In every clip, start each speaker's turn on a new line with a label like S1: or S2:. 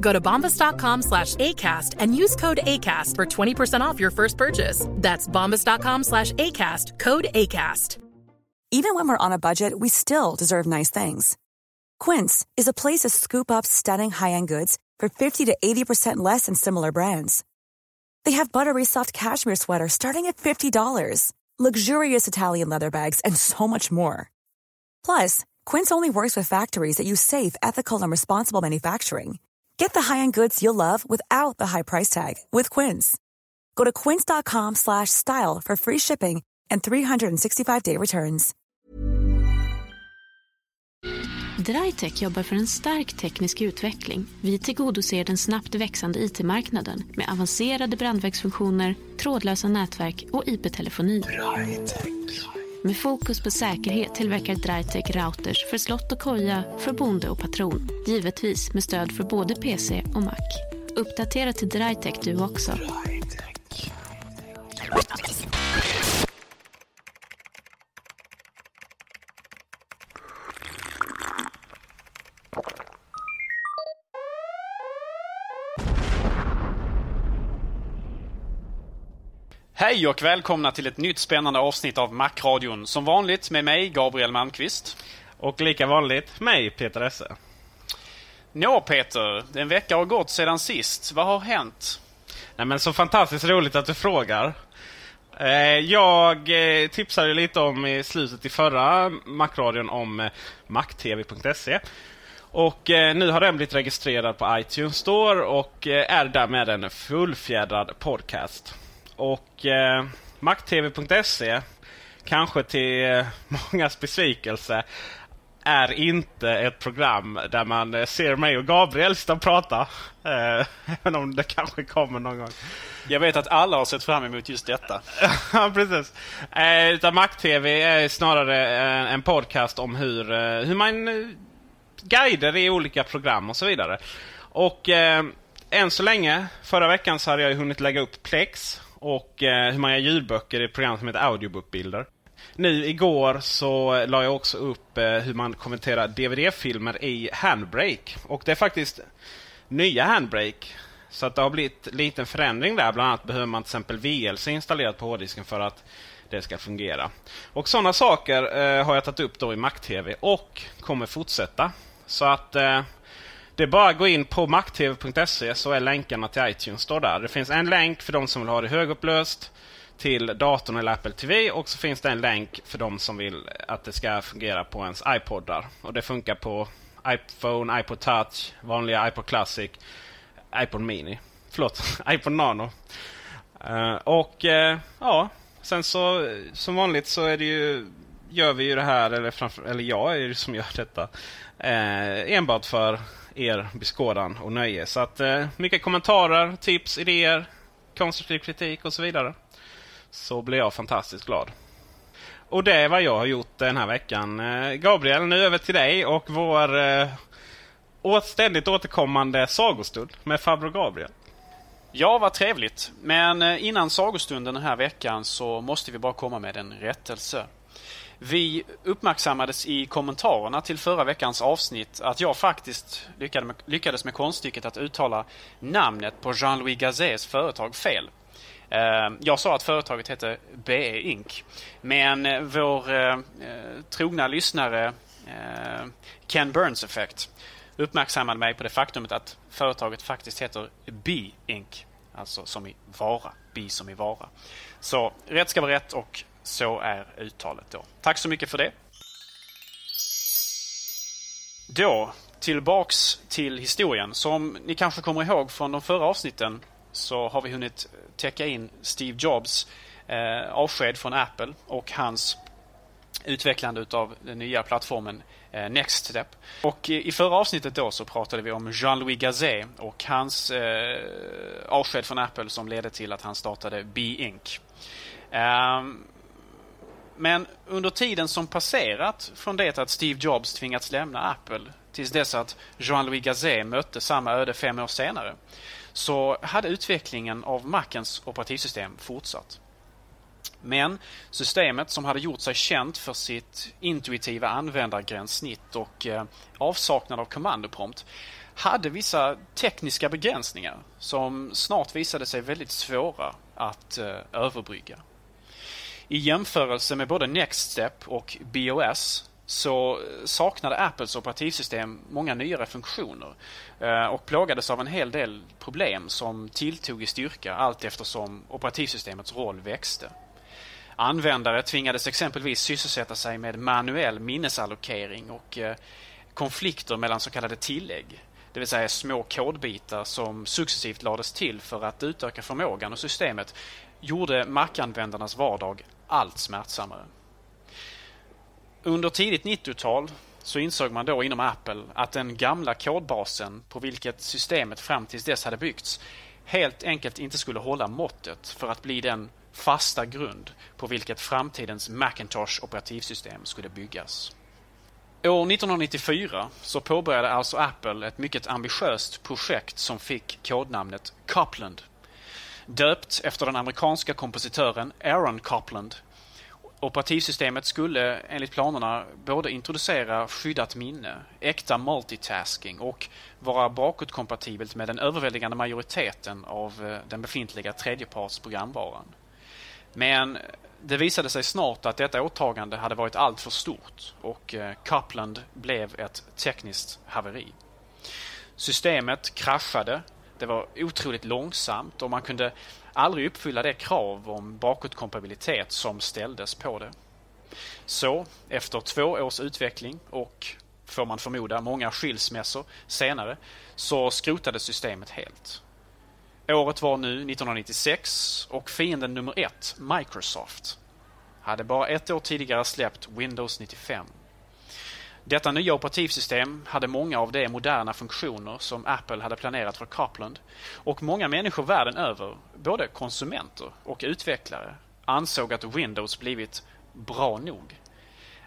S1: Go to bombas.com slash ACAST and use code ACAST for 20% off your first purchase. That's bombas.com slash ACAST, code ACAST.
S2: Even when we're on a budget, we still deserve nice things. Quince is a place to scoop up stunning high end goods for 50 to 80% less than similar brands. They have buttery soft cashmere sweaters starting at $50, luxurious Italian leather bags, and so much more. Plus, Quince only works with factories that use safe, ethical, and responsible manufacturing. Get the high-end goods you'll love without the high price tag with Quince. Go to quince.com slash style for free shipping and 365-day returns.
S3: Drytech jobbar för en stark teknisk utveckling. Vi tillgodoser den snabbt växande IT-marknaden med avancerade brandvägsfunktioner, trådlösa nätverk och IP-telefoni. Med fokus på säkerhet tillverkar Drytech routers för slott och koja, för bonde och patron. Givetvis med stöd för både PC och Mac. Uppdatera till Drytech du också.
S4: Hej och välkomna till ett nytt spännande avsnitt av Macradion. Som vanligt med mig, Gabriel Malmqvist.
S5: Och lika vanligt, mig, Peter Esse.
S4: Nå Peter, en vecka har gått sedan sist. Vad har hänt?
S5: Nej men så fantastiskt roligt att du frågar. Eh, Jag eh, tipsade lite om i slutet i förra Macradion om eh, mactv.se. Och nu har den blivit registrerad på iTunes Store och är därmed en fullfjädrad podcast. Och eh, mactv.se, kanske till eh, mångas besvikelse, är inte ett program där man eh, ser mig och Gabriel sitta och prata. Eh, även om det kanske kommer någon gång.
S4: Jag vet att alla har sett fram emot just detta.
S5: ja, precis. Eh, utan Mac-TV är snarare en, podcast om hur, eh, hur man eh, guider i olika program och så vidare. Och eh, än så länge, förra veckan så hade jag hunnit lägga upp Plex och eh, hur man gör ljudböcker i ett program som heter Audiobookbuilder. Nu igår så la jag också upp eh, hur man kommenterar DVD-filmer i Handbrake. Och det är faktiskt nya Handbrake. Så att det har blivit liten förändring där. Bland annat behöver man till exempel VLC installerat på hårddisken för att det ska fungera. Och sådana saker eh, har jag tagit upp då i Mac-TV och kommer fortsätta. Så att eh, det är bara att gå in på macktv.se så är länkarna till iTunes står där. Det finns en länk för de som vill ha det högupplöst till datorn eller Apple TV och så finns det en länk för de som vill att det ska fungera på ens iPodar. Och det funkar på iPhone, iPod Touch, vanliga iPod Classic, iPod Mini. Förlåt, iPod Nano. Uh, och uh, ja, sen så som vanligt så är det ju gör vi ju det här, eller, framför, eller jag är det som gör detta, eh, enbart för er beskådan och nöje. Så att eh, mycket kommentarer, tips, idéer, konstruktiv kritik och så vidare. Så blir jag fantastiskt glad. Och det är vad jag har gjort den här veckan. Eh, Gabriel, nu över till dig och vår eh, ständigt återkommande sagostund med farbror Gabriel.
S4: Ja, vad trevligt. Men eh, innan sagostunden den här veckan så måste vi bara komma med en rättelse. Vi uppmärksammades i kommentarerna till förra veckans avsnitt att jag faktiskt lyckades med, lyckades med konststycket att uttala namnet på Jean-Louis Gazets företag fel. Ehm, jag sa att företaget hette BE Inc. Men eh, vår eh, eh, trogna lyssnare eh, Ken Burns Effect uppmärksammade mig på det faktumet att företaget faktiskt heter B Inc. Alltså som i vara. Bi som i vara. Så rätt ska vara rätt och så är uttalet då. Tack så mycket för det. Då, tillbaks till historien. Som ni kanske kommer ihåg från de förra avsnitten så har vi hunnit täcka in Steve Jobs eh, avsked från Apple och hans utvecklande utav den nya plattformen eh, Nextstep. Och i förra avsnittet då så pratade vi om Jean-Louis Gazet och hans eh, avsked från Apple som ledde till att han startade B-Inc. Um, ehm, men under tiden som passerat från det att Steve Jobs tvingats lämna Apple tills dess att Jean-Louis Gazet mötte samma öde fem år senare så hade utvecklingen av Macens operativsystem fortsatt. Men systemet som hade gjort sig känt för sitt intuitiva användargränssnitt och eh, avsaknad av kommandoprompt hade vissa tekniska begränsningar som snart visade sig väldigt svåra att eh, överbrygga. I jämförelse med både Nextstep och BOS så saknade Apples operativsystem många nyare funktioner eh, och plågades av en hel del problem som tilltog i styrka allt eftersom operativsystemets roll växte. Användare tvingades exempelvis sysselsätta sig med manuell minnesallokering och eh, konflikter mellan så kallade tillägg. Det vill säga små kodbitar som successivt lades till för att utöka förmågan och systemet gjorde Mac-användarnas vardag allt smärtsammare. Under tidigt 90-tal så insåg man då inom Apple att den gamla kodbasen på vilket systemet fram tills dess hade byggts helt enkelt inte skulle hålla måttet för att bli den fasta grund på vilket framtidens Macintosh operativsystem skulle byggas. År 1994 så påbörjade alltså Apple ett mycket ambitiöst projekt som fick kodnamnet Copland. Döpt efter den amerikanska kompositören Aaron Copland. Operativsystemet skulle enligt planerna både introducera skyddat minne, äkta multitasking och vara bakåtkompatibelt med den överväldigande majoriteten av eh, den befintliga tredjepartsprogramvaran. Men det visade sig snart att detta åtagande hade varit alltför stort och eh, Copland blev ett tekniskt haveri. Systemet kraschade, det var otroligt långsamt och man kunde aldrig uppfylla det krav om bakåtkompatibilitet som ställdes på det. Så, efter två års utveckling och, får man förmoda, många skilsmässor senare så skrotades systemet helt. Året var nu 1996 och fienden nummer ett, Microsoft, hade bara ett år tidigare släppt Windows 95. Detta nya operativsystem hade många av de moderna funktioner som Apple hade planerat för Copland och många människor världen över, både konsumenter och utvecklare, ansåg att Windows blivit bra nog.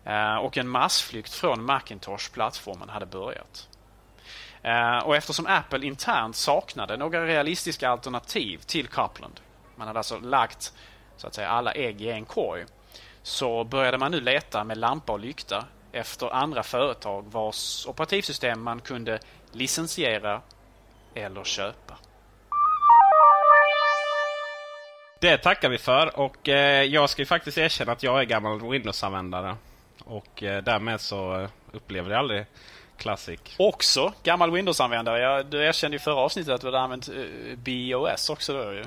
S4: Eh, och en massflykt från Macintosh-plattformen hade börjat. Eh, och eftersom Apple internt saknade några realistiska alternativ till Copland, man hade alltså lagt så att säga alla ägg i en korg, så började man nu leta med lampa och lykta efter andra företag vars operativsystem man kunde licensiera eller köpa.
S5: Det tackar vi för och eh, jag ska faktiskt erkänna att jag är gammal Windows-användare. Och eh, därmed så upplever jag aldrig Classic.
S4: Också gammal Windows-användare. Du erkände i förra avsnittet att du hade använt uh, BOS också då ju.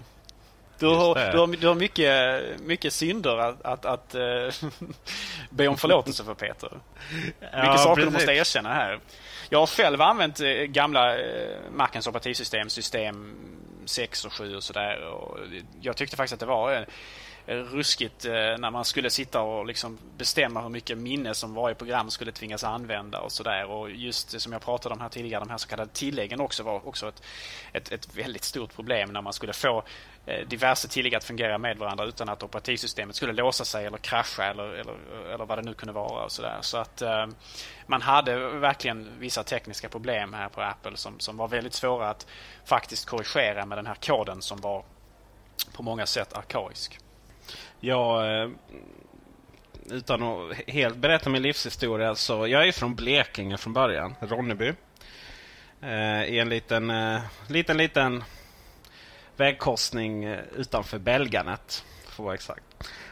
S4: Du har, du har, du har mycket, mycket synder att, att, att uh, be om förlåtelse för Peter. Ja, mycket saker precis. du måste erkänna här. Jag har själv använt uh, gamla uh, Macens operativsystem, system 6 och 7 och sådär. Jag tyckte faktiskt att det var ruskigt eh, när man skulle sitta och liksom bestämma hur mycket minne som varje program skulle tvingas använda och sådär. Och just som jag pratade om här tidigare, de här så kallade tilläggen också var också ett, ett, ett väldigt stort problem när man skulle få eh, Eh, diverse tillägg att fungera med varandra utan att operativsystemet skulle låsa sig eller krascha eller, eller, eller vad det nu kunde vara. Och så där. så att eh, man hade verkligen vissa tekniska problem här på Apple som, som var väldigt svåra att faktiskt korrigera med den här koden som var på många sätt arkaisk.
S5: Ja, eh, utan att helt berätta min livshistoria, så jag är från Blekinge från början, Ronneby. Eh, I en liten, eh, liten, liten vägkorsning eh, utanför Belganet, för att vara exakt.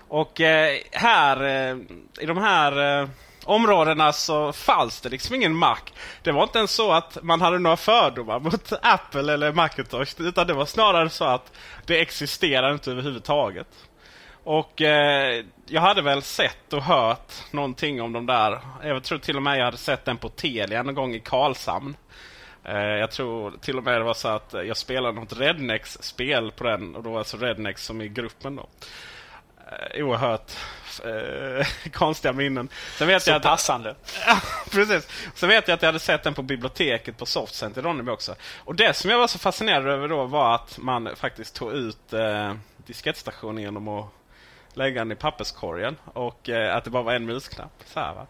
S5: Och eh, här, eh, i de här områdena så fanns det liksom ingen Mac. Det var inte ens så att man hade några fördomar mot Apple eller Macintosh. Utan det var snarare så att det existerade inte överhuvudtaget. Och eh, jag hade väl sett och hört någonting om de där. Jag tror till och med jag hade sett den på Telia någon gång i Karlshamn. Eh, jag tror till och med det var så att jag spelade något Rednex-spel på den. Och då var alltså Rednex som i gruppen då. Eh, oerhört eh, konstiga minnen.
S4: Sen vet så jag att, passande.
S5: Precis. Sen vet jag att jag hade sett den på biblioteket på Softcenter i Ronneby också. Och det som jag var så fascinerad över då var att man faktiskt tog ut eh, diskettstationen genom att lägga den i papperskorgen och eh, att det bara var en musknapp. Så här, va?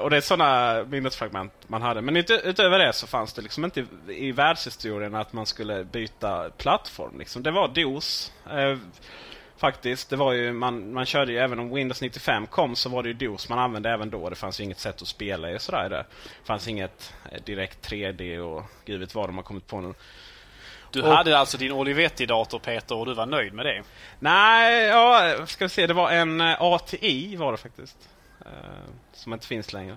S5: Och det är sådana minnesfragment man hade. Men ut utöver det så fanns det liksom inte i, i världshistorien att man skulle byta plattform. Liksom. Det var DOS. Eh, faktiskt. Det var ju, man, man körde ju, även om Windows 95 kom så var det ju DOS man använde även då. Det fanns ju inget sätt att spela i sådär. Det fanns inget eh, direkt 3D och gud vet vad de har kommit på nu.
S4: Du och, hade alltså din Olivetti-dator Peter och du var nöjd med det?
S5: Nej, ja, ska vi se. Det var en eh, ATI var det faktiskt. Uh, som inte finns längre.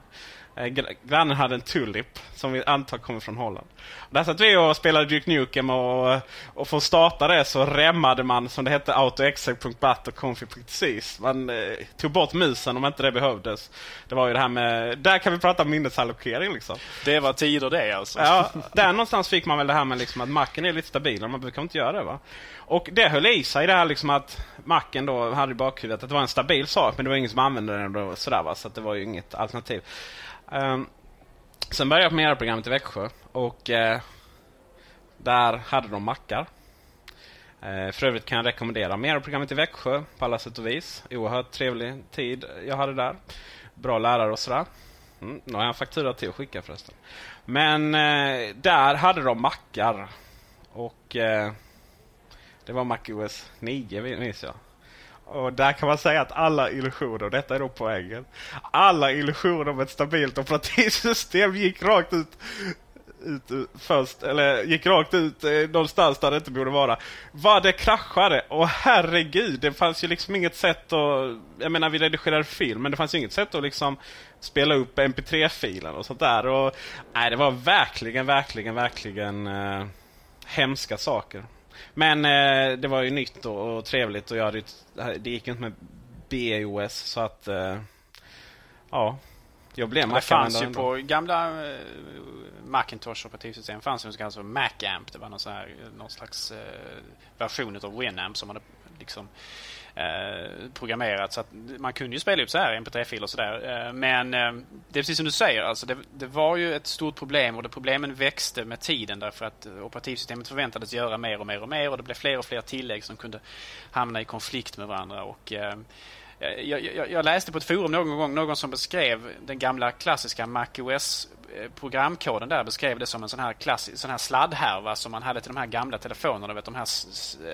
S5: Eh, grannen hade en Tulip som vi antar kommer från Holland. Där satt vi och spelade Duke Nukem och, och för att starta det så remmade man som det hette autoexec.bat och confi.sys. Man eh, tog bort musen om inte det behövdes. Det var ju det här med, där kan vi prata minnesallokering liksom.
S4: Det var tider det alltså.
S5: Ja, där någonstans fick man väl det här med liksom att macken är lite stabilare. Man brukar inte göra det va. Och det höll i sig det här liksom att macken då hade i bakhuvudet att det var en stabil sak men det var ingen som använde den och sådär va. Så det var ju inget alternativ. Um, sen började jag på Mera-programmet i Växjö och uh, där hade de mackar. Uh, för övrigt kan jag rekommendera Mera-programmet i Växjö på alla sätt och vis. Oerhört trevlig tid jag hade där. Bra lärare och sådär. Mm, nu har jag en faktura till att skicka förresten. Men uh, där hade de mackar. Och det var MacOS 9 minns jag. Och där kan man säga att alla illusioner, detta är då poängen. Alla illusioner om ett stabilt operativsystem gick rakt ut, ut först, eller gick rakt ut eh, någonstans där det inte borde vara. Vad det kraschade! Och herregud, det fanns ju liksom inget sätt att... Jag menar vi redigerade film, men det fanns ju inget sätt att liksom spela upp mp3-filen och sånt där. Och, nej, det var verkligen, verkligen, verkligen eh, hemska saker. Men eh, det var ju nytt och, och trevligt och jag hade, det gick inte med BOS så att eh, ja, jag blev
S4: Det fanns ju på gamla eh, Macintosh operativsystem fanns det alltså Macamp. Det var någon, här, någon slags eh, version av Winamp som hade liksom Eh, programmerat. Så att man kunde ju spela upp så här mp3-filer och sådär. Eh, men eh, det är precis som du säger. Alltså det, det, var ju ett stort problem och det problemen växte med tiden därför att operativsystemet förväntades göra mer och mer och mer och det blev fler och fler tillägg som kunde hamna i konflikt med varandra. Och, jag, jag, jag, läste på ett forum någon gång någon som beskrev den gamla klassiska MacOS OS Eh, programkoden där beskrev det som en sån här, klassisk, sån här sladdhärva som man hade till de här gamla telefonerna. Vet, de här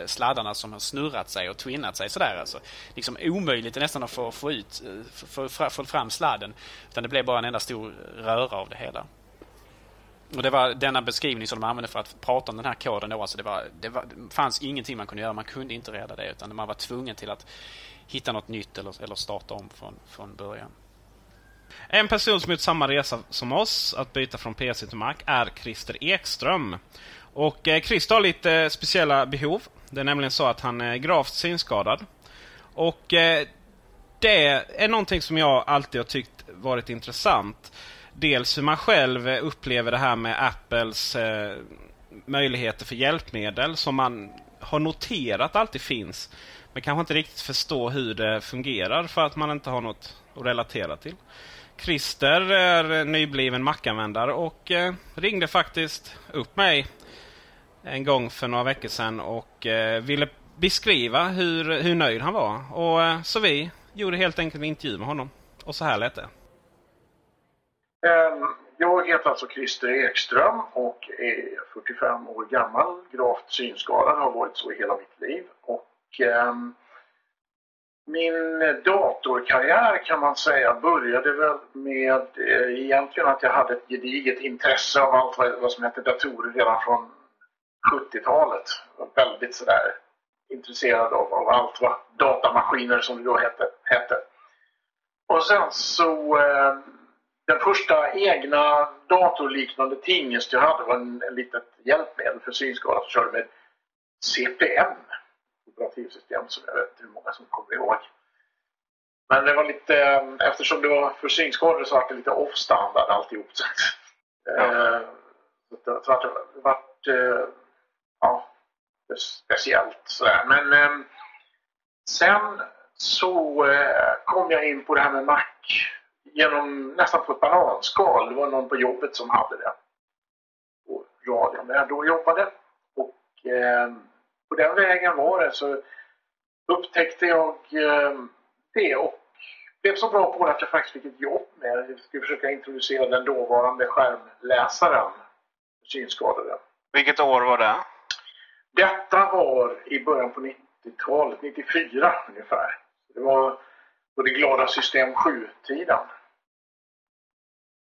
S4: sladdarna som har snurrat sig och twinnat sig sådär. Alltså. Liksom omöjligt nästan att få, få, ut, eh, få, få, få fram sladden. Utan det blev bara en enda stor röra av det hela. Och Det var denna beskrivning som de använde för att prata om den här koden. Då. Alltså det, var, det, var, det fanns ingenting man kunde göra. Man kunde inte rädda det. Utan man var tvungen till att hitta något nytt eller, eller starta om från, från början.
S5: En person som gjort samma resa som oss, att byta från PC till Mac, är Christer Ekström. Och eh, Christer har lite eh, speciella behov. Det är nämligen så att han är gravt synskadad. Och eh, det är någonting som jag alltid har tyckt varit intressant. Dels hur man själv upplever det här med Apples eh, möjligheter för hjälpmedel som man har noterat alltid finns. Men kanske inte riktigt förstår hur det fungerar för att man inte har något att relatera till. Christer är nybliven Mac-användare och eh, ringde faktiskt upp mig en gång för några veckor sedan och eh, ville beskriva hur, hur nöjd han var. Och eh, Så vi gjorde helt enkelt en intervju med honom. Och så här lät det.
S6: Ehm, jag heter alltså Christer Ekström och är 45 år gammal, gravt synskadad, har varit så i hela mitt liv. Och ehm, min datorkarriär kan man säga började väl med eh, egentligen att jag hade ett gediget intresse av allt vad, vad som hette datorer redan från 70-talet. Väldigt sådär intresserad av, av, allt vad datamaskiner som det då hette. hette. Och sen så eh, den första egna datorliknande tingest jag hade var en, en litet hjälpmedel för synskadade som körde med CPM operativsystem som jag vet hur många som kommer ihåg. Men det var lite, eh, eftersom det var för synskadade så var det lite off-standard alltihop. Så, ja. eh, så, så att det vart eh, ja, speciellt sådär. Men eh, sen så eh, kom jag in på det här med Mac genom nästan på ett bananskal. Det var någon på jobbet som hade det. På radion där jag då jobbade. Och eh, på den vägen var det så upptäckte jag eh, det och blev så bra på det att jag faktiskt fick ett jobb med det. Jag skulle försöka introducera den dåvarande skärmläsaren synskadade.
S5: Vilket år var det?
S6: Detta var i början på 90-talet, 94 ungefär. Det var på det glada system 7-tiden.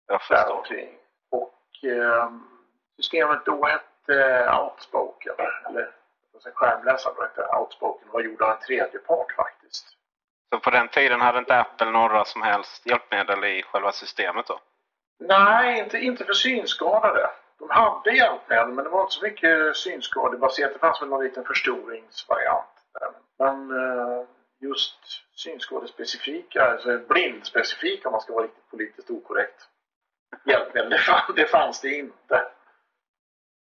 S5: Jag förstår. Omkring.
S6: Och eh, systemet då hette Outspoken, eller skärmläsaren då hette Outspoken var gjord av en tredje part faktiskt.
S5: Så på den tiden hade inte Apple några som helst hjälpmedel i själva systemet då?
S6: Nej, inte, inte för synskadade. De hade hjälpmedel men det var inte så mycket synskadebaserat. Det fanns väl någon liten förstoringsvariant. Där. Men eh, just synskadespecifika, alltså blindspecifika om man ska vara riktigt politiskt okorrekt hjälpmedel, det fanns det inte.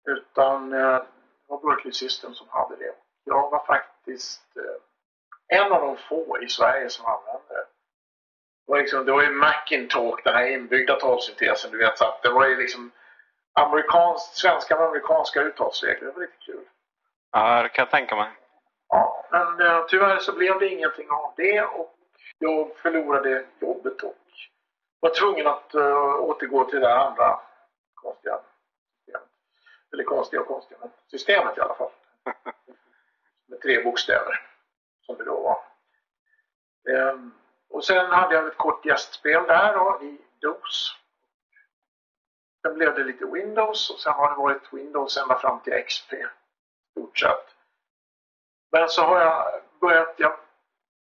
S6: Utan eh, det var Berkeley System som hade det. Jag var faktiskt eh, en av de få i Sverige som använde det. Det var, liksom, det var ju Macintalk, den här inbyggda talsyntesen, du vet. Så att det var ju liksom amerikanskt, svenska med amerikanska uttalsregler. Det var lite kul.
S5: Ja, det kan jag tänka mig.
S6: Ja, men uh, tyvärr så blev det ingenting av det och jag förlorade jobbet och var tvungen att uh, återgå till det andra konstiga. Eller konstiga och konstiga, men systemet i alla fall. Med tre bokstäver, som det då var. Um, och sen hade jag ett kort gästspel där då, i DOS. Sen blev det lite Windows och sen har det varit Windows ända fram till XP. Stort sett. Men så har jag börjat, jag,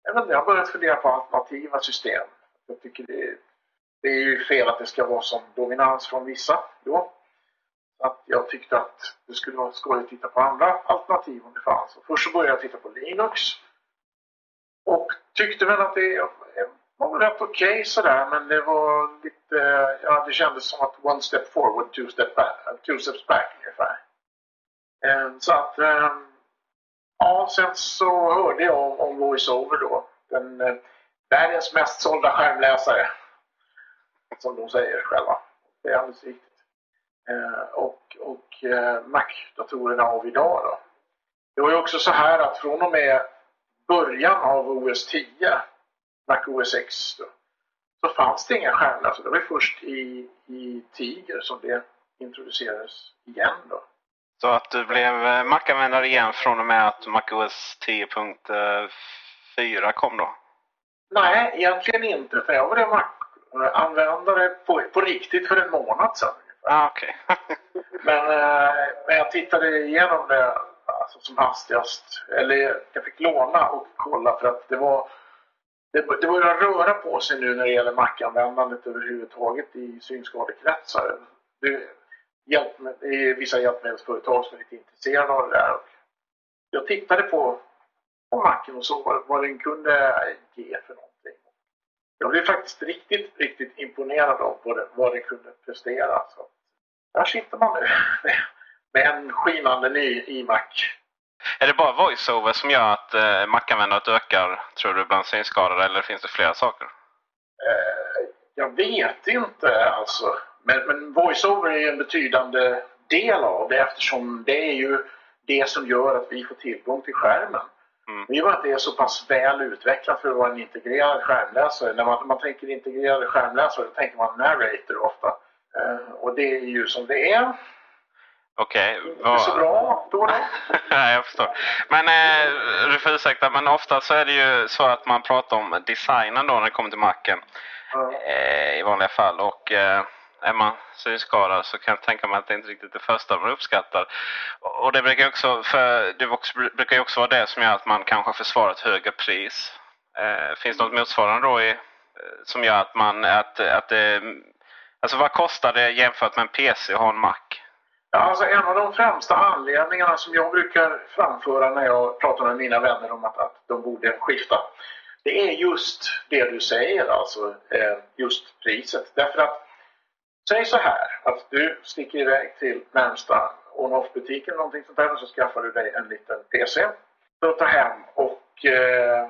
S6: jag, vet inte, jag har börjat fundera på alternativa system. Jag tycker det, det är ju fel att det ska vara som dominans från vissa då. Att jag tyckte att det skulle vara skojigt att titta på andra alternativ om det fanns. Och först så började jag titta på Linux. Och tyckte väl att det var rätt okej okay, sådär men det var lite, ja det kändes som att one step forward, two, step back, two steps back ungefär. Ehm, så att ehm, Ja, sen så hörde jag om, om VoiceOver då. Den eh, världens mest sålda skärmläsare. Som de säger själva. Det är alldeles riktigt. Eh, och och eh, Mac-datorerna av idag då. Det var ju också så här att från och med början av OS 10, Mac OS X då, så fanns det inga skärmläsare. Det var först i, i Tiger som det introducerades igen då.
S5: Så att du blev eh, Mac-användare igen från och med att MacOS 10.4 kom då?
S6: Nej, egentligen inte. För jag blev Mac-användare på, på riktigt för en månad sedan.
S5: Ah, okay.
S6: men, eh, men jag tittade igenom det alltså, som hastigast. Eller jag fick låna och kolla för att det var det, det börjar röra på sig nu när det gäller mackanvändandet överhuvudtaget i synskadekretsar. Det, hjälp, vissa hjälpmedelsföretag som är lite intresserade av det där. Jag tittade på, på macken och såg vad, vad den kunde ge för något. Jag blev faktiskt riktigt, riktigt imponerad av vad, det, vad den kunde prestera. Så där sitter man nu med en skinande ny iMac.
S5: Är det bara VoiceOver som gör att eh, Mac-användandet ökar, tror du, bland synskadade eller finns det flera saker?
S6: Eh, jag vet inte alltså. Men, men voiceover är en betydande del av det eftersom det är ju det som gör att vi får tillgång till skärmen. Mm. I och med att det är så pass väl utvecklat för att vara en integrerad skärmläsare. När man, man tänker integrerade skärmläsare då tänker man narrator ofta. Uh, och det är ju som det är.
S5: Okej. Okay.
S6: Inte så bra då. då.
S5: Nej, jag förstår. Men eh, du får ursäkta, men ofta så är det ju så att man pratar om designen då när det kommer till macken. Mm. Eh, I vanliga fall. Och eh, är man synskadad så kan jag tänka mig att det inte riktigt är det första man uppskattar. Och det brukar också, för det också, brukar ju också vara det som gör att man kanske försvarar ett högre pris. Eh, finns det något motsvarande då i, eh, som gör att man, att, att det, alltså vad kostar det jämfört med en PC att ha en Mac?
S6: Ja, alltså en av de främsta anledningarna som jag brukar framföra när jag pratar med mina vänner om att, att de borde skifta. Det är just det du säger, alltså eh, just priset. Därför att, säg så här, att du sticker iväg till närmsta on-off butik eller någonting sånt där och så skaffar du dig en liten PC för att ta hem och eh,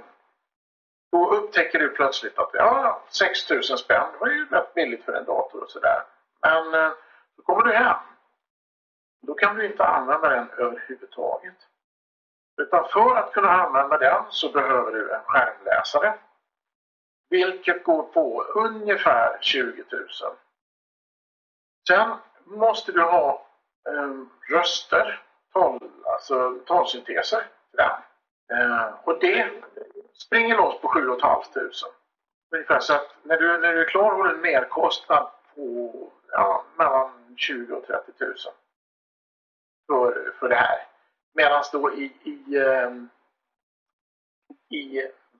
S6: då upptäcker du plötsligt att ja, 6000 spänn, det var ju rätt billigt för en dator och sådär. Men eh, då kommer du hem. Då kan du inte använda den överhuvudtaget. Utan för att kunna använda den så behöver du en skärmläsare. Vilket går på ungefär 20 000. Sen måste du ha eh, röster, tal, alltså talsynteser Ja. den. Eh, och det springer loss på 7 500. Ungefär så att när du, när du är klar har du en merkostnad på ja, mellan 20 och 30 000 för, för det här. Medan då i, i, ehm, i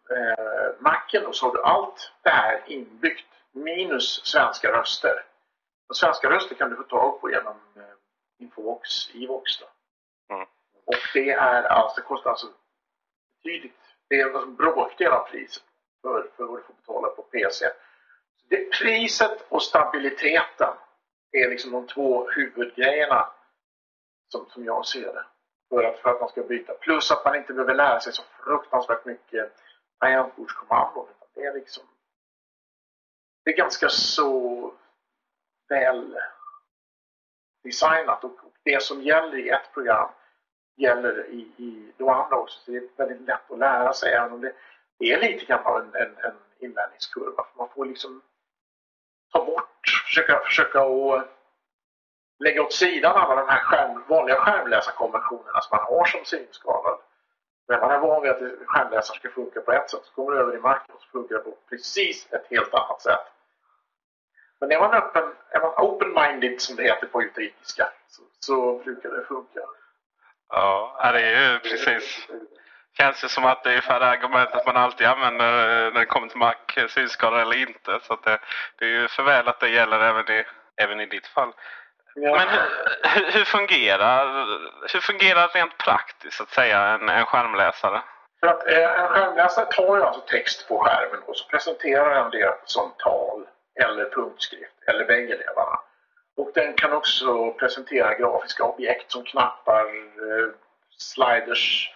S6: eh, Macken så har du allt det här inbyggt minus svenska röster. Svenska röster kan du få tag på genom eh, Infovox, Ivox. Då. Mm. Och det är alltså, det kostar alltså betydligt, det är en bråkdel av priset för, för vad du får betala på PC. Det, priset och stabiliteten är liksom de två huvudgrejerna som, som jag ser det. För att, för att man ska byta. Plus att man inte behöver lära sig så fruktansvärt mycket tangentbordskommandon. Det är liksom det är ganska så väl designat och det som gäller i ett program gäller i, i de andra också. Så det är väldigt lätt att lära sig även om det, det är lite grann av en, en, en inlärningskurva. För man får liksom ta bort, försöka, försöka och lägga åt sidan alla de här skärm, vanliga skärmläsarkonventionerna som man har som synskadad. När man är van vid att skärmläsaren ska funka på ett sätt så kommer du över i marken och så funkar det på precis ett helt annat sätt. Men är man öppen, är man open-minded som det heter på utrikiska så, så brukar det funka.
S5: Ja, det är ju precis. Känns ju som att det är ungefär det argumentet man alltid använder när det kommer till Mac, synskada eller inte. Så det, det är ju för väl att det gäller även i, även i ditt fall. Ja. Men hur, hur, fungerar, hur fungerar rent praktiskt att säga en, en skärmläsare?
S6: För att, eh, en skärmläsare tar ju alltså text på skärmen och så presenterar den det som tal eller punktskrift eller bägge delarna. Och den kan också presentera grafiska objekt som knappar, eh, sliders,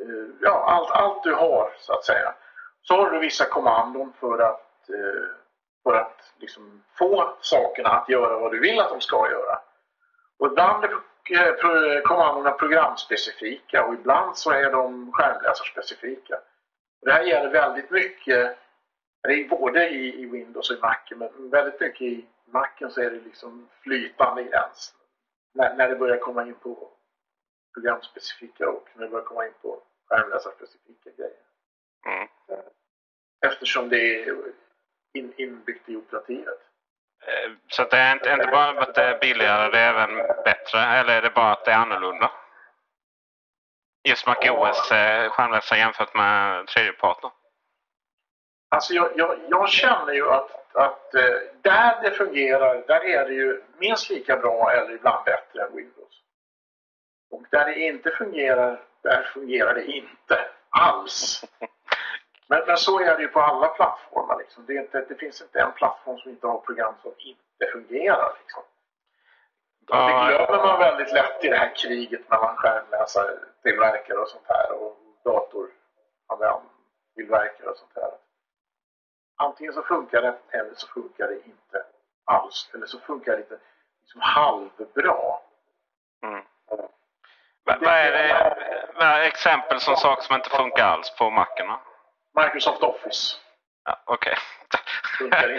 S6: eh, ja allt, allt du har så att säga. Så har du vissa kommandon för att eh, för att liksom få sakerna att göra vad du vill att de ska göra. Och ibland är eh, kommandona programspecifika och ibland så är de skärmläsarspecifika. Det här gäller väldigt mycket, det är både i, i Windows och i Mac, men väldigt mycket i Macen så är det liksom flytande gräns. När, när det börjar komma in på programspecifika och när det börjar komma in på skärmläsarspecifika grejer. Mm. Eftersom det är in, inbyggt i operativet.
S5: Eh, så det är inte, inte bara att det är billigare, det är även bättre? Eller är det bara att det är annorlunda? Just MacOS eh, skärmläsare jämfört med tredjeparten?
S6: Alltså jag, jag, jag, känner ju att, att eh, där det fungerar, där är det ju minst lika bra eller ibland bättre än Windows. Och där det inte fungerar, där fungerar det inte alls. Men, men så är det ju på alla plattformar. Liksom. Det, inte, det, finns inte en plattform som inte har program som inte fungerar. Liksom. Det glömmer man väldigt lätt i det här kriget mellan skärmläsartillverkare och sånt här och datortillverkare och sånt här. Antingen så funkar det eller så funkar det inte alls. Eller så funkar det inte liksom halvbra. Mm.
S5: Vad är det? Vad är exempel som saker som inte funkar alls på Macen?
S6: Microsoft Office.
S5: Ja, Okej.
S6: Okay.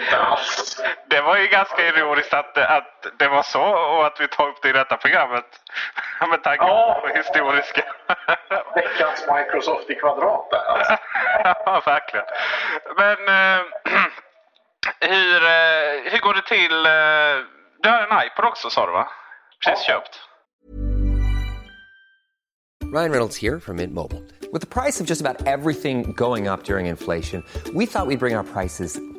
S5: Det var ju ganska ironiskt att, att det var så och att vi tar upp det i detta programmet. Med tanke ja. på historiska.
S6: Veckans Microsoft i kvadrat där alltså.
S5: ja, verkligen. Men äh, hur, äh, hur går det till? Äh, du har en iPod också sa du va? Precis ja. köpt.
S7: Ryan Reynolds here from Mint Mobile. With the price of just about everything going up during inflation, we thought we'd bring our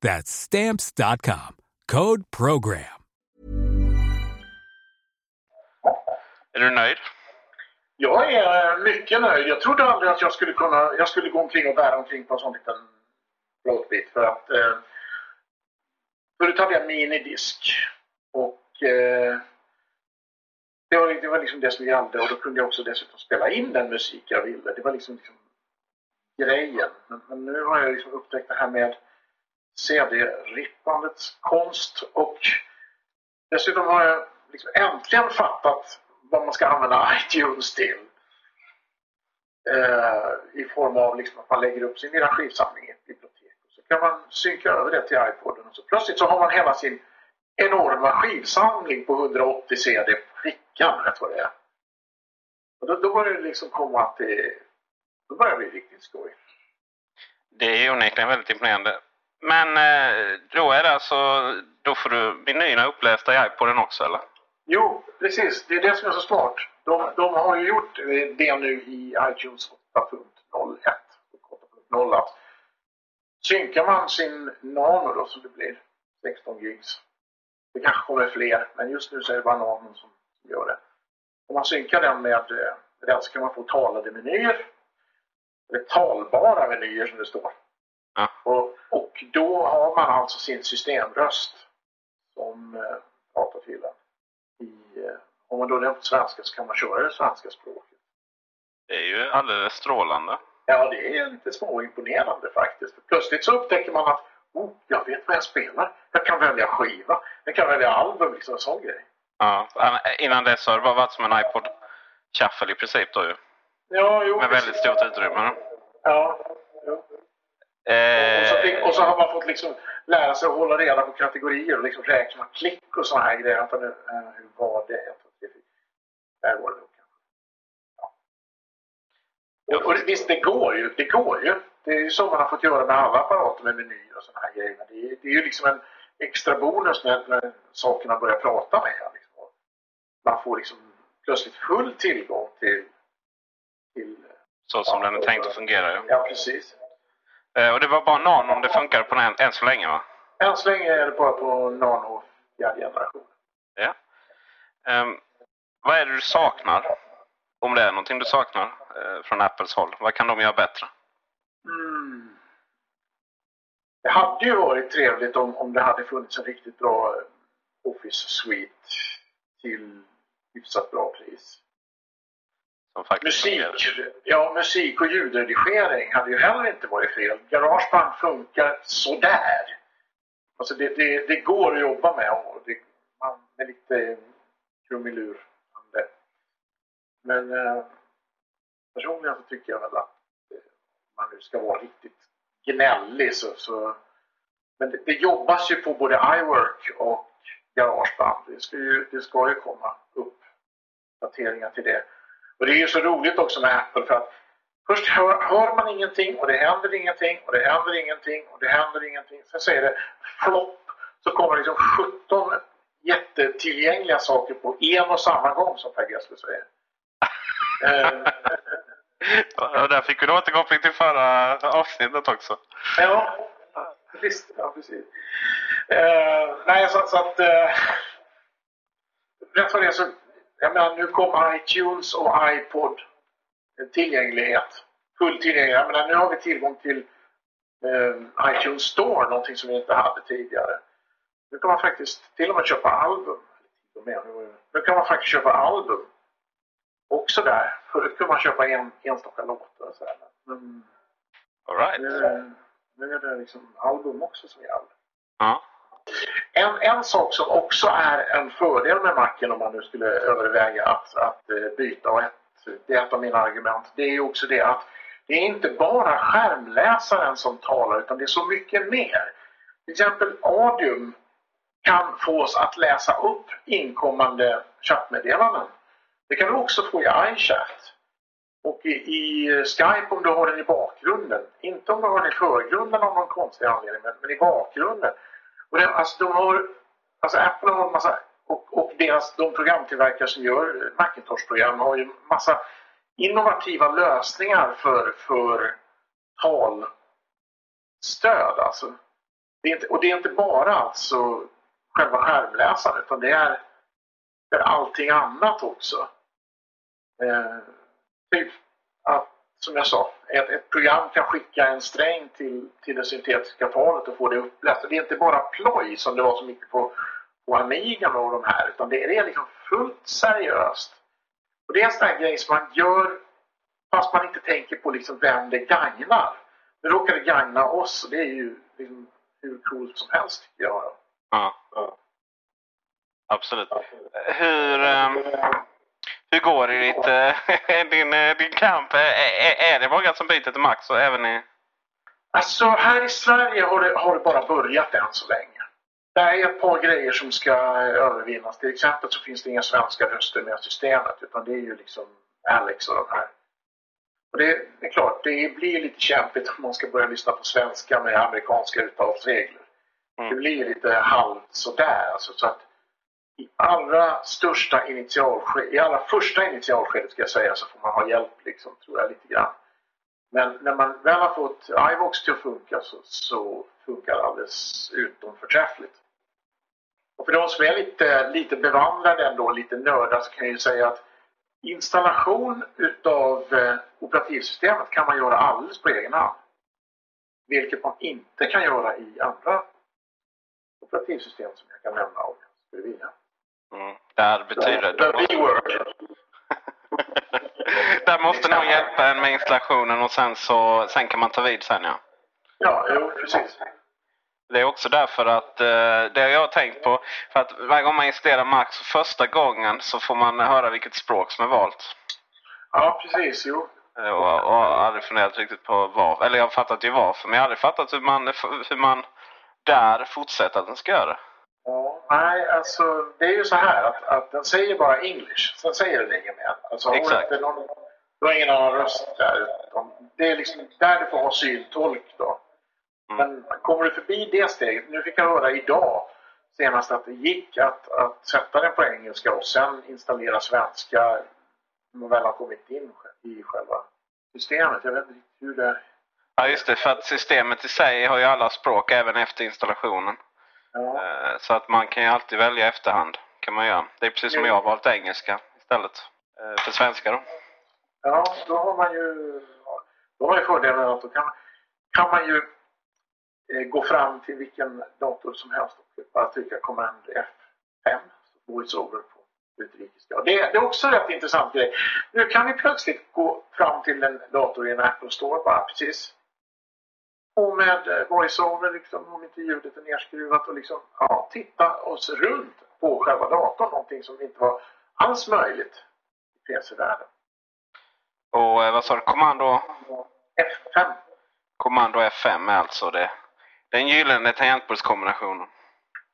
S8: That's Stamps.com. Code PROGRAM.
S5: Är du nöjd?
S6: Jag är eh, mycket nöjd. Jag trodde aldrig att jag skulle kunna, jag skulle gå omkring och bära omkring på en sån liten plåtbit för att eh, förut hade jag minidisk och eh, det, var, det var liksom det som gällde och då kunde jag också dessutom spela in den musik jag ville. Det var liksom, liksom grejen. Men, men, nu har jag liksom upptäckt det här med CD-rippandets konst och dessutom har jag liksom äntligen fattat vad man ska använda iTunes till. Eh, I form av liksom att man lägger upp sin lilla skivsamling i ett bibliotek. Och så kan man synka över det till iPoden. Och så plötsligt så har man hela sin enorma skivsamling på 180 CD på fickan, rätt vad det är. Och då, då börjar det liksom komma att det, då börjar det bli riktigt skoj.
S5: Det är onekligen väldigt imponerande. Men eh, då är det alltså, då får du menyerna upplästa i iPoden också eller?
S6: Jo, precis. Det är det som är så smart. De, de har ju gjort det nu i iTunes 8.01 och 8.0 att synkar man sin Nano då så det blir 16 gigs. Det kanske kommer fler, men just nu så är det bara Nano som gör det. Om man synkar den med den så kan man få talade menyer. Eller talbara menyer som det står.
S5: Ja.
S6: Och, och då har man alltså sin systemröst som eh, pratar till en. Eh, om man då är på svenska så kan man köra det svenska språket.
S5: Det är ju alldeles strålande.
S6: Ja, det är lite småimponerande faktiskt. För plötsligt så upptäcker man att oh, jag vet vad jag spelar. Jag kan välja skiva. Jag kan välja album, liksom en sån grej.
S5: Ja, innan dess har det bara varit som en iPod Shuffle i princip då ju.
S6: Ja, jo.
S5: Med väldigt stort utrymme.
S6: Ja, jo.
S5: Eh,
S6: och, så fick, och så har man fått liksom lära sig att hålla reda på kategorier och liksom räkna klick och såna här grejer. Nu, uh, hur var det? Jag tror det Där var det nog kanske. Ja. Och, och det, visst, det går ju. Det går ju. Det är ju så man har fått göra med alla apparater med menyer och sådana här grejer. Men Det är, det är ju liksom en extra bonus när, när sakerna börjar prata med en. Liksom. Man får liksom plötsligt full tillgång till... till
S5: Så som den är tänkt att fungera
S6: ja, precis.
S5: Eh, Och det var bara nanon det funkar på den än så länge va?
S6: Än så länge är det bara på nano fjärde generation.
S5: Ja. Ehm, vad är det du saknar? Om det är någonting du saknar eh, från Apples håll. Vad kan de göra bättre?
S6: Mm. Det hade ju varit trevligt om, om det hade funnits en riktigt bra eh, Office Suite till hyfsat bra pris. Musik, ja, musik och ljudredigering hade ju heller inte varit fel. Garageband funkar sådär. Alltså det, det, det går att jobba med och det, man är lite krumelur. Men eh, personligen så tycker jag väl att eh, man nu ska vara riktigt gnällig så, så men det, det jobbas ju på både iWork och Garageband. Det ska ju, det ska ju komma upp uppdateringar till det. Och det är ju så roligt också med Apple för att först hör, hör man ingenting och det händer ingenting och det händer ingenting och det händer ingenting. Sen säger det flopp så kommer liksom 17 jättetillgängliga saker på en och samma gång som Per Gessle säger. Eh,
S5: Och där fick vi en återkoppling till förra avsnittet också.
S6: Ja, visst. Ja, precis. Eh, nej, så, så att... Eh, rätt för det så... Jag menar, nu kom iTunes och iPod tillgänglighet. Full tillgänglighet. Jag menar, nu har vi tillgång till eh, iTunes Store, någonting som vi inte hade tidigare. Nu kan man faktiskt till och med köpa album. Nu kan man faktiskt köpa album. Också där. Förut kunde man köpa en, enstaka låtar. och Så här. Men,
S5: All right.
S6: nu, är- nu är det liksom album också som gäller.
S5: Ja.
S6: En, en sak som också är en fördel med Macen om man nu skulle överväga att, att eh, byta och ett, det är ett av mina argument. Det är ju också det att det är inte bara skärmläsaren som talar utan det är så mycket mer. Till exempel Audium kan få oss att läsa upp inkommande chattmeddelanden. Det kan du också få i iChat. Och i, i Skype om du har den i bakgrunden. Inte om du har den i förgrunden av någon konstig anledning, men, men i bakgrunden. Och det, alltså, de har, alltså Apple har en massa, och, och deras, de programtillverkare som gör Macintosh-program har ju massa innovativa lösningar för, för talstöd. Alltså. Det är inte, och det är inte bara alltså själva skärmläsaren utan det är, det är allting annat också. Eh, typ att, som jag sa, ett, ett program kan skicka en sträng till, till det syntetiska talet och få det uppläst. Det är inte bara ploj som det var så mycket på, på Amiga och de här, utan det, det är liksom fullt seriöst. Och det är en sån här grej som man gör fast man inte tänker på liksom vem det gagnar. Nu råkar det gagna oss och det är ju liksom hur coolt som helst tycker jag.
S5: Ja. Absolut. Hur, ehm, hur går det i ditt, eh, din, eh, din kamp? Är, är, det många som byter till Max och även i...
S6: Alltså här i Sverige har det, har det bara börjat än så länge. Det är ett par grejer som ska övervinnas. Till exempel så finns det inga svenska röster med i systemet utan det är ju liksom Alex och de här. Och det, det är klart, det blir lite kämpigt om man ska börja lyssna på svenska med amerikanska uttalsregler. Det blir lite halvt sådär. Alltså, så att i allra största initialskedet, i allra första initialskedet ska jag säga, så får man ha hjälp liksom, tror jag lite grann. Men när man väl har fått iVox till att funka så, så funkar det alldeles utom förträffligt. Och för de som är lite, lite bevandrade ändå, lite nördar, så kan jag ju säga att installation utav eh, operativsystemet kan man göra alldeles på egen hand. Vilket man inte kan göra i andra operativsystem som jag kan nämna om jag skulle vilja.
S5: Mm. Där betyder
S6: Det blir Word.
S5: Där måste någon hjälpa en med installationen och sen, så, sen kan man ta vid sen ja.
S6: Ja, jo, precis.
S5: Det är också därför att eh, det har jag tänkt på. För att varje gång man installerar Max första gången så får man höra vilket språk som är valt.
S6: Ja, precis. Jo.
S5: Eh, och har aldrig funderat riktigt på varför. Eller jag har fattat ju varför men jag har aldrig fattat hur man, hur man där fortsätter att den ska göra.
S6: Ja, nej, alltså det är ju så här att, att den säger bara English. Sen säger den inget mer. Alltså,
S5: Exakt.
S6: Någon, Du har ingen annan röst där. Det är liksom där du får ha syntolk då. Men kommer du förbi det steget, nu fick jag höra idag senast att det gick att, att sätta den på engelska och sen installera svenska när man väl har kommit in i själva systemet. Jag vet inte hur det...
S5: Ja, just det. För att systemet i sig har ju alla språk även efter installationen. Eh, Så att man kan ju alltid välja i efterhand. Kan man göra. Det är precis som jag har valt engelska istället eh, för svenska då.
S6: Ja, då har man ju, då har ju fördelen att då kan, kan man ju eh, gå fram till vilken dator som helst och bara trycka command F5, voice-over på utrikiska. Och det, det är också en rätt intressant grej. Nu kan vi plötsligt gå fram till en dator i en Apple Store bara precis. Och med eh, voice-over, liksom, om inte ljudet är nerskruvat och liksom, ja, titta oss runt på själva datorn. Någonting som inte var alls möjligt i PC-världen.
S5: Och eh, vad sa du? Kommando?
S6: F5.
S5: Kommando F5 är alltså det. Den gyllene tangentbordskombinationen.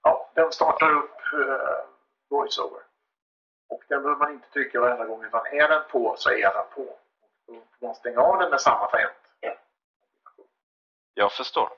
S6: Ja, den startar upp eh, voice-over. Och den behöver man inte trycka varenda gång utan är den på så är den på. Då får man stänga av den med samma tangent.
S5: Jag förstår.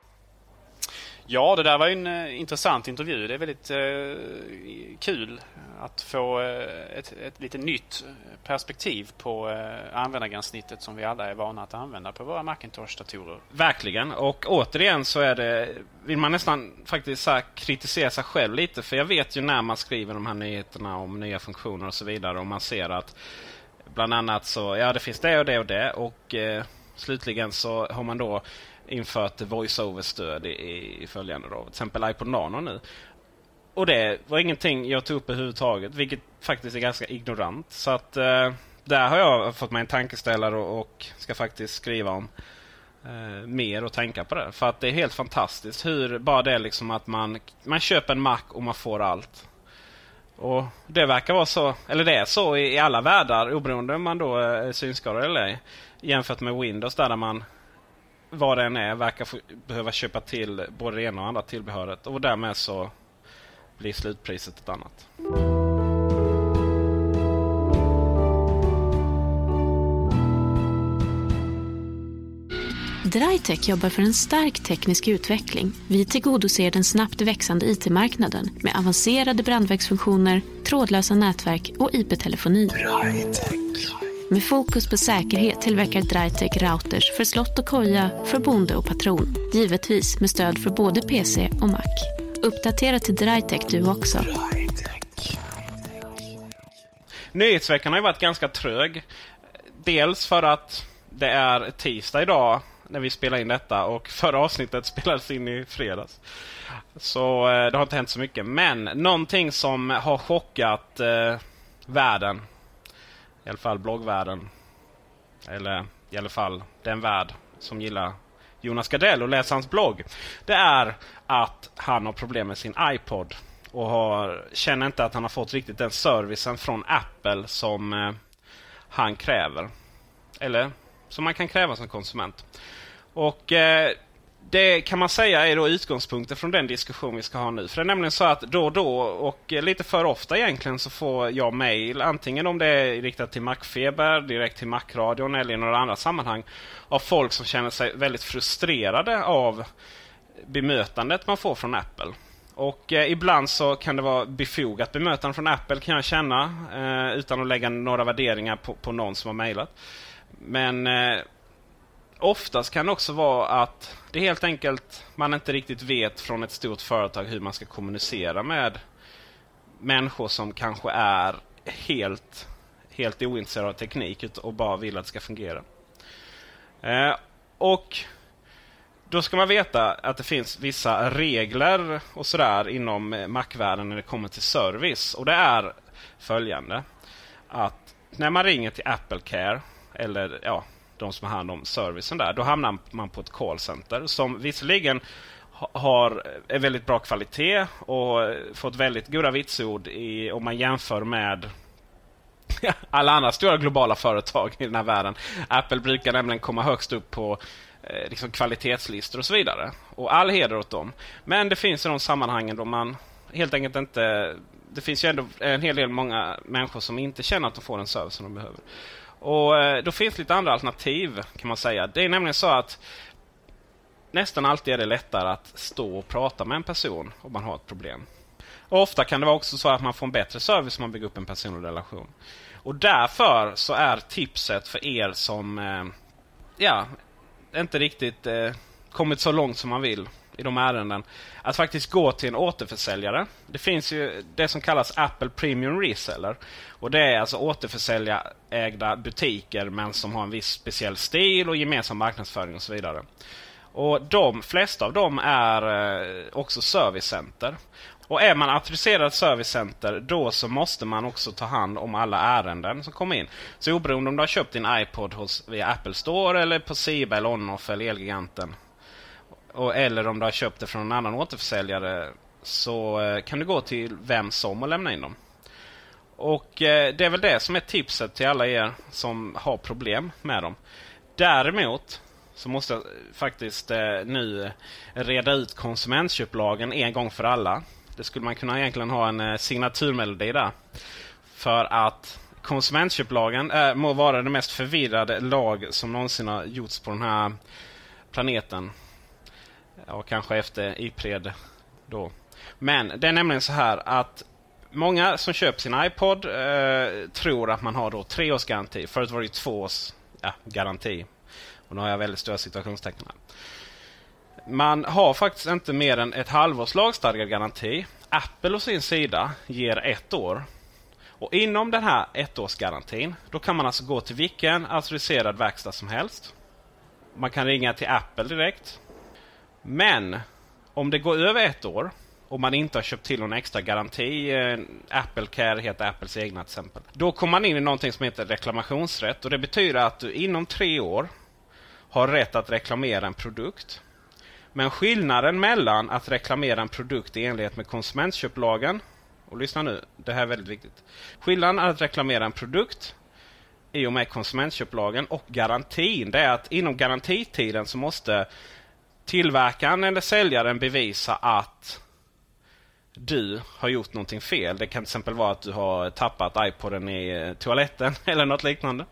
S4: Ja, det där var ju en eh, intressant intervju. Det är väldigt eh, kul att få eh, ett, ett lite nytt perspektiv på eh, användargränssnittet som vi alla är vana att använda på våra Macintosh-datorer.
S5: Verkligen. Och återigen så är det, vill man nästan faktiskt så här kritisera sig själv lite. För jag vet ju när man skriver de här nyheterna om nya funktioner och så vidare och man ser att bland annat så, ja det finns det och det och det. Och eh, slutligen så har man då infört voice-over-stöd i, i följande då. Till exempel iPod Nano nu. Och det var ingenting jag tog upp överhuvudtaget, vilket faktiskt är ganska ignorant. Så att eh, där har jag fått mig en tankeställare och, och ska faktiskt skriva om eh, mer och tänka på det. För att det är helt fantastiskt hur bara det är liksom att man, man köper en Mac och man får allt. Och det verkar vara så, eller det är så i, i alla världar oberoende om man då eh, är synskadad eller ej. Jämfört med Windows där, där man vad det än är verkar få, behöva köpa till både det ena och andra tillbehöret. Och därmed så blir slutpriset ett annat.
S3: Drytech jobbar för en stark teknisk utveckling. Vi tillgodoser den snabbt växande IT-marknaden med avancerade brandvägsfunktioner, trådlösa nätverk och IP-telefoni. Med fokus på säkerhet tillverkar Drytech routers för slott och koja, för bonde och patron. Givetvis med stöd för både PC och Mac. Uppdatera till Drytech du också.
S5: Nyhetsveckan har ju varit ganska trög. Dels för att det är tisdag idag när vi spelar in detta och förra avsnittet spelades in i fredags. Så eh, det har inte hänt så mycket. Men någonting som har chockat eh, världen. I alla fall bloggvärlden. Eller i alla fall den värld som gillar Jonas Gardell och läser hans blogg. Det är att han har problem med sin iPod. Och har, känner inte att han har fått riktigt den servicen från Apple som eh, han kräver. Eller som man kan kräva som konsument. Och eh, det kan man säga är då utgångspunkten från den diskussion vi ska ha nu. För det är nämligen så att då och då och lite för ofta egentligen så får jag mail. Antingen om det är riktat till Macfeber, direkt till Macradion eller i några andra sammanhang. Av folk som känner sig väldigt frustrerade av bemötandet man får från Apple. Och eh, ibland så kan det vara befogat bemötande från Apple kan jag känna. Eh, utan att lägga några värderingar på, på någon som har mejlat. Men eh, oftast kan det också vara att det är helt enkelt man inte riktigt vet från ett stort företag hur man ska kommunicera med människor som kanske är helt, helt ointresserade av teknik och bara vill att det ska fungera. Eh, och då ska man veta att det finns vissa regler och sådär inom eh, Mac-världen när det kommer till service. Och det är följande. Att när man ringer till Apple Care eller ja, de som har hand om servicen där. Då hamnar man på ett callcenter som visserligen har en väldigt bra kvalitet och eh, fått väldigt goda vitsord i, om man jämför med alla andra stora globala företag i den här världen. Apple brukar nämligen komma högst upp på eh, liksom kvalitetslistor och så vidare. Och all heder åt dem. Men det finns i de sammanhangen då man helt enkelt inte... Det finns ju ändå en hel del många människor som inte känner att de får den service de behöver. Och eh, Då finns lite andra alternativ kan man säga. Det är nämligen så att nästan alltid är det lättare att stå och prata med en person om man har ett problem. Och Ofta kan det vara också så att man får en bättre service om man bygger upp en personlig relation. Och därför så är tipset för er som eh, ja, inte riktigt eh, kommit så långt som man vill i de ärenden. Att faktiskt gå till en återförsäljare. Det finns ju det som kallas Apple Premium Reseller. Och Det är alltså återförsäljarägda butiker men som har en viss speciell stil och gemensam marknadsföring och så vidare. Och De flesta av dem är eh, också servicecenter. Och är man auktoriserad servicecenter då så måste man också ta hand om alla ärenden som kommer in. Så oberoende om du har köpt din iPod hos, via Apple Store eller på Siba eller Onoff eller Elgiganten. Och, eller om du har köpt det från en annan återförsäljare så eh, kan du gå till vem som och lämna in dem. Och eh, det är väl det som är tipset till alla er som har problem med dem. Däremot så måste jag faktiskt eh, nu reda ut konsumentköplagen en gång för alla. Det skulle man kunna egentligen ha en eh, signaturmelodi där. För att konsumentköplagen eh, må vara den mest förvirrade lag som någonsin har gjorts på den här planeten. Ja, kanske efter Ipred då. Men det är nämligen så här att många som köper sin iPod eh, tror att man har då tre års garanti. Förut var det två års ja, garanti. Och nu har jag väldigt stora situationstecken här. Man har faktiskt inte mer än ett halvårs lagstadgad garanti. Apple å sin sida ger ett år. Och inom den här ettårsgarantin då kan man alltså gå till vilken auktoriserad verkstad som helst. Man kan ringa till Apple direkt. Men om det går över ett år och man inte har köpt till någon extra garanti, eh, Apple Care heter Apples egna till exempel. Då kommer man in i någonting som heter reklamationsrätt och det betyder att du inom tre år har rätt att reklamera en produkt. Men skillnaden mellan att reklamera en produkt i enlighet med konsumentköplagen och lyssna nu, det här är väldigt viktigt. Skillnaden att reklamera en produkt i och med konsumentköplagen och garantin, det är att inom garantitiden så måste tillverkaren eller säljaren bevisa att du har gjort någonting fel. Det kan till exempel vara att du har tappat iPoden i eh, toaletten eller något liknande.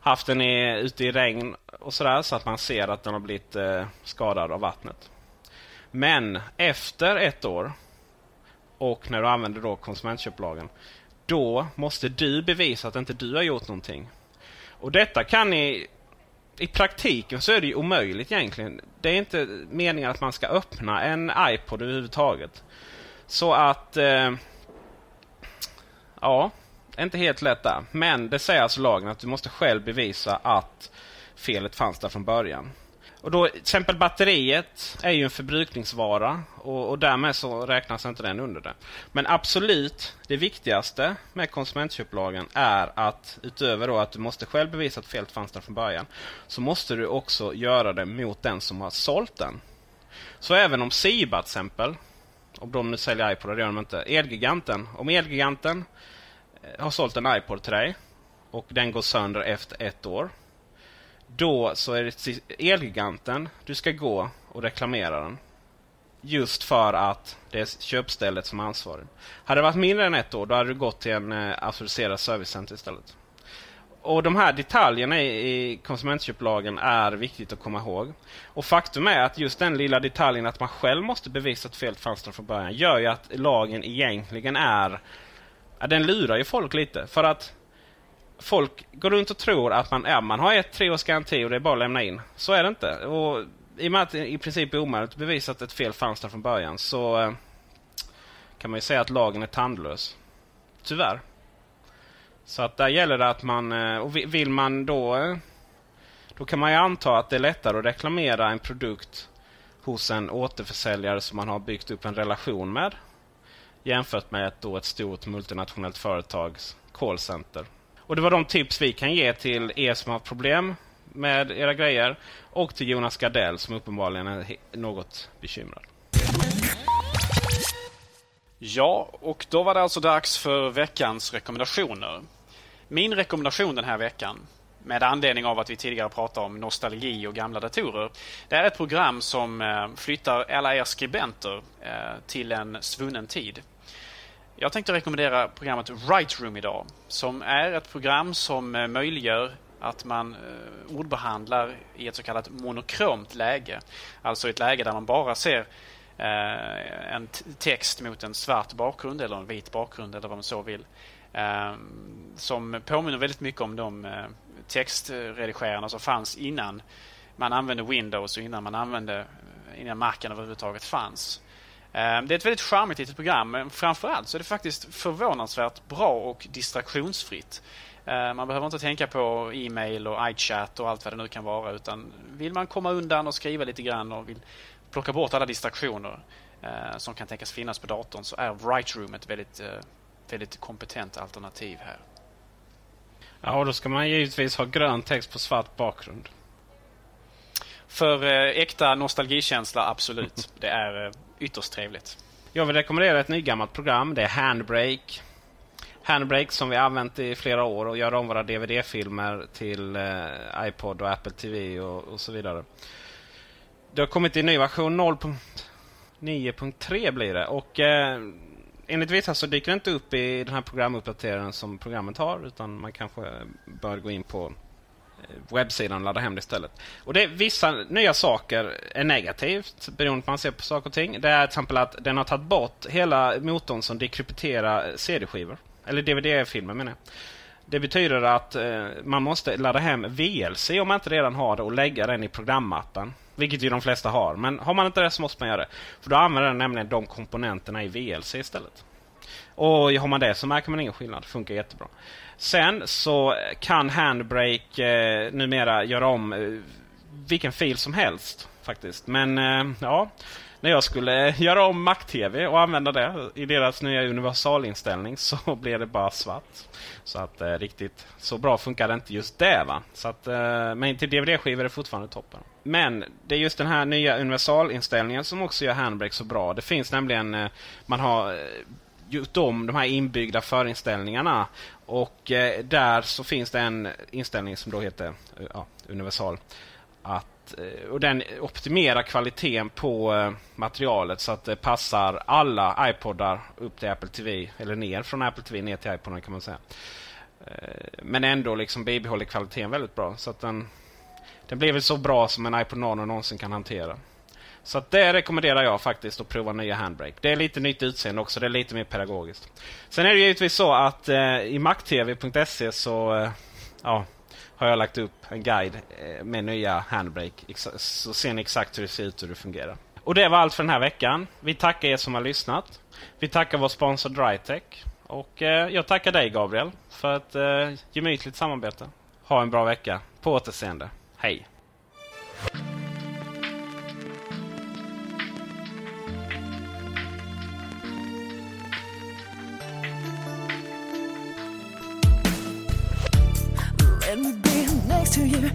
S5: Haft den i, ute i regn och sådär så att man ser att den har blivit eh, skadad av vattnet. Men efter ett år och när du använder då konsumentköplagen. Då måste du bevisa att inte du har gjort någonting. Och detta kan ni i praktiken så är det ju omöjligt egentligen. Det är inte meningen att man ska öppna en iPod överhuvudtaget. Så att... Eh, ja, inte helt lätt där. Men det säger alltså lagen att du måste själv bevisa att felet fanns där från början. Och då, till exempel batteriet är ju en förbrukningsvara och, och därmed så räknas inte den under det. Men absolut, det viktigaste med konsumentköplagen är att utöver då att du måste själv bevisa att felet fanns där från början, så måste du också göra det mot den som har sålt den. Så även om Siba till exempel, om de nu säljer iPod, det gör de inte. Elgiganten, om Elgiganten eh, har sålt en iPod till dig och den går sönder efter ett år då så är det Elgiganten du ska gå och reklamera den. Just för att det är köpstället som är ansvarig. Hade det varit mindre än ett år då hade du gått till en eh, auktoriserad servicecenter istället. Och de här detaljerna i, i konsumentköplagen är viktigt att komma ihåg. Och faktum är att just den lilla detaljen att man själv måste bevisa att felet fanns där från början gör ju att lagen egentligen är... Ja, den lurar ju folk lite. För att folk går runt och tror att man, ja, man har ett treårs garanti och det är bara att lämna in. Så är det inte. Och I och med att det i princip är omöjligt att bevisa att ett fel fanns där från början så eh, kan man ju säga att lagen är tandlös. Tyvärr. Så att där gäller det att man, eh, och vill man då, eh, då kan man ju anta att det är lättare att reklamera en produkt hos en återförsäljare som man har byggt upp en relation med jämfört med ett, då ett stort multinationellt företags callcenter. Och det var de tips vi kan ge till er som har problem med era grejer och till Jonas Gardell som uppenbarligen är något bekymrad.
S4: Ja, och då var det alltså dags för veckans rekommendationer. Min rekommendation den här veckan med anledning av att vi tidigare pratade om nostalgi och gamla datorer. Det är ett program som eh, flyttar alla er skribenter eh, till en svunnen tid. Jag tänkte rekommendera programmet Write Room idag. Som är ett program som eh, möjliggör att man eh, ordbehandlar i ett så kallat monokromt läge. Alltså ett läge där man bara ser eh, en text mot en svart bakgrund eller en vit bakgrund eller vad man så vill. Ehm, som påminner väldigt mycket om de textredigerarna som fanns innan man använde Windows och innan man använde innan Macen överhuvudtaget fanns. Ehm, det är ett väldigt charmigt litet program men framförallt så är det faktiskt förvånansvärt bra och distraktionsfritt. Ehm, man behöver inte tänka på e-mail och iChat och allt vad det nu kan vara utan vill man komma undan och skriva lite grann och vill plocka bort alla distraktioner eh, som kan tänkas finnas på datorn så är Write Room ett väldigt, eh, väldigt kompetent alternativ här.
S5: Ja, och då ska man givetvis ha grön text på svart bakgrund.
S4: För eh, äkta nostalgikänsla, absolut. Det är eh, ytterst trevligt.
S5: Jag vill rekommendera ett nygammalt program. Det är Handbrake. Handbrake som vi använt i flera år och gör om våra DVD-filmer till eh, iPod och Apple TV och, och, så vidare. Det har kommit en ny version 0.9.3 blir det. Och eh, enligt vissa så dyker det inte upp i den här programuppdateringen som programmet har. Utan man kanske bör gå in på Eh, webbsidan och ladda hem det istället. Och det, vissa nya saker är negativt beroende på hur man ser på saker och ting. Det är till exempel att den har tagit bort hela motorn som dekrypterar CD-skivor. Eller DVD-filmer menar jag. Det betyder att eh, man måste ladda hem VLC om man inte redan har det och lägga den i programmattan. Vilket ju de flesta har. Men har man inte det så måste man göra det. För då använder den nämligen de komponenterna i VLC istället. Och har man det så märker man ingen skillnad. Det funkar jättebra. Sen så kan Handbrake eh, numera göra om eh, vilken fil som helst faktiskt. Men eh, ja, när jag skulle göra om Mac-TV och använda det i deras nya universalinställning så blev det bara svart. Så att eh, riktigt så bra funkar inte just det. Va? Så att, eh, men till DVD-skivor är det fortfarande toppen. Men det är just den här nya universalinställningen som också gör Handbrake så bra. Det finns nämligen, eh, man har eh, gjort om de här inbyggda förinställningarna. Och eh, där så finns det en inställning som då heter eh, ja, universal. Att, eh, och den optimerar kvaliteten på eh, materialet så att det passar alla iPodar upp till Apple TV. Eller ner från Apple TV ner till iPoden kan man säga. Men ändå liksom bibehåller kvaliteten väldigt bra. Så att den, den blir väl så bra som en iPod Nano någonsin kan hantera. Så det rekommenderar jag faktiskt att prova nya Handbrake. Det är lite nytt utseende också. Det är lite mer pedagogiskt. Sen är det givetvis så att eh, i mactv.se så eh, ja, har jag lagt upp en guide eh, med nya Handbrake. Så ser ni exakt hur det ser ut och hur det fungerar. Och det var allt för den här veckan. Vi tackar er som har lyssnat. Vi tackar vår sponsor Drytech. Och eh, jag tackar dig Gabriel för ett eh, gemytligt samarbete. Ha en bra vecka. På återseende. Hej!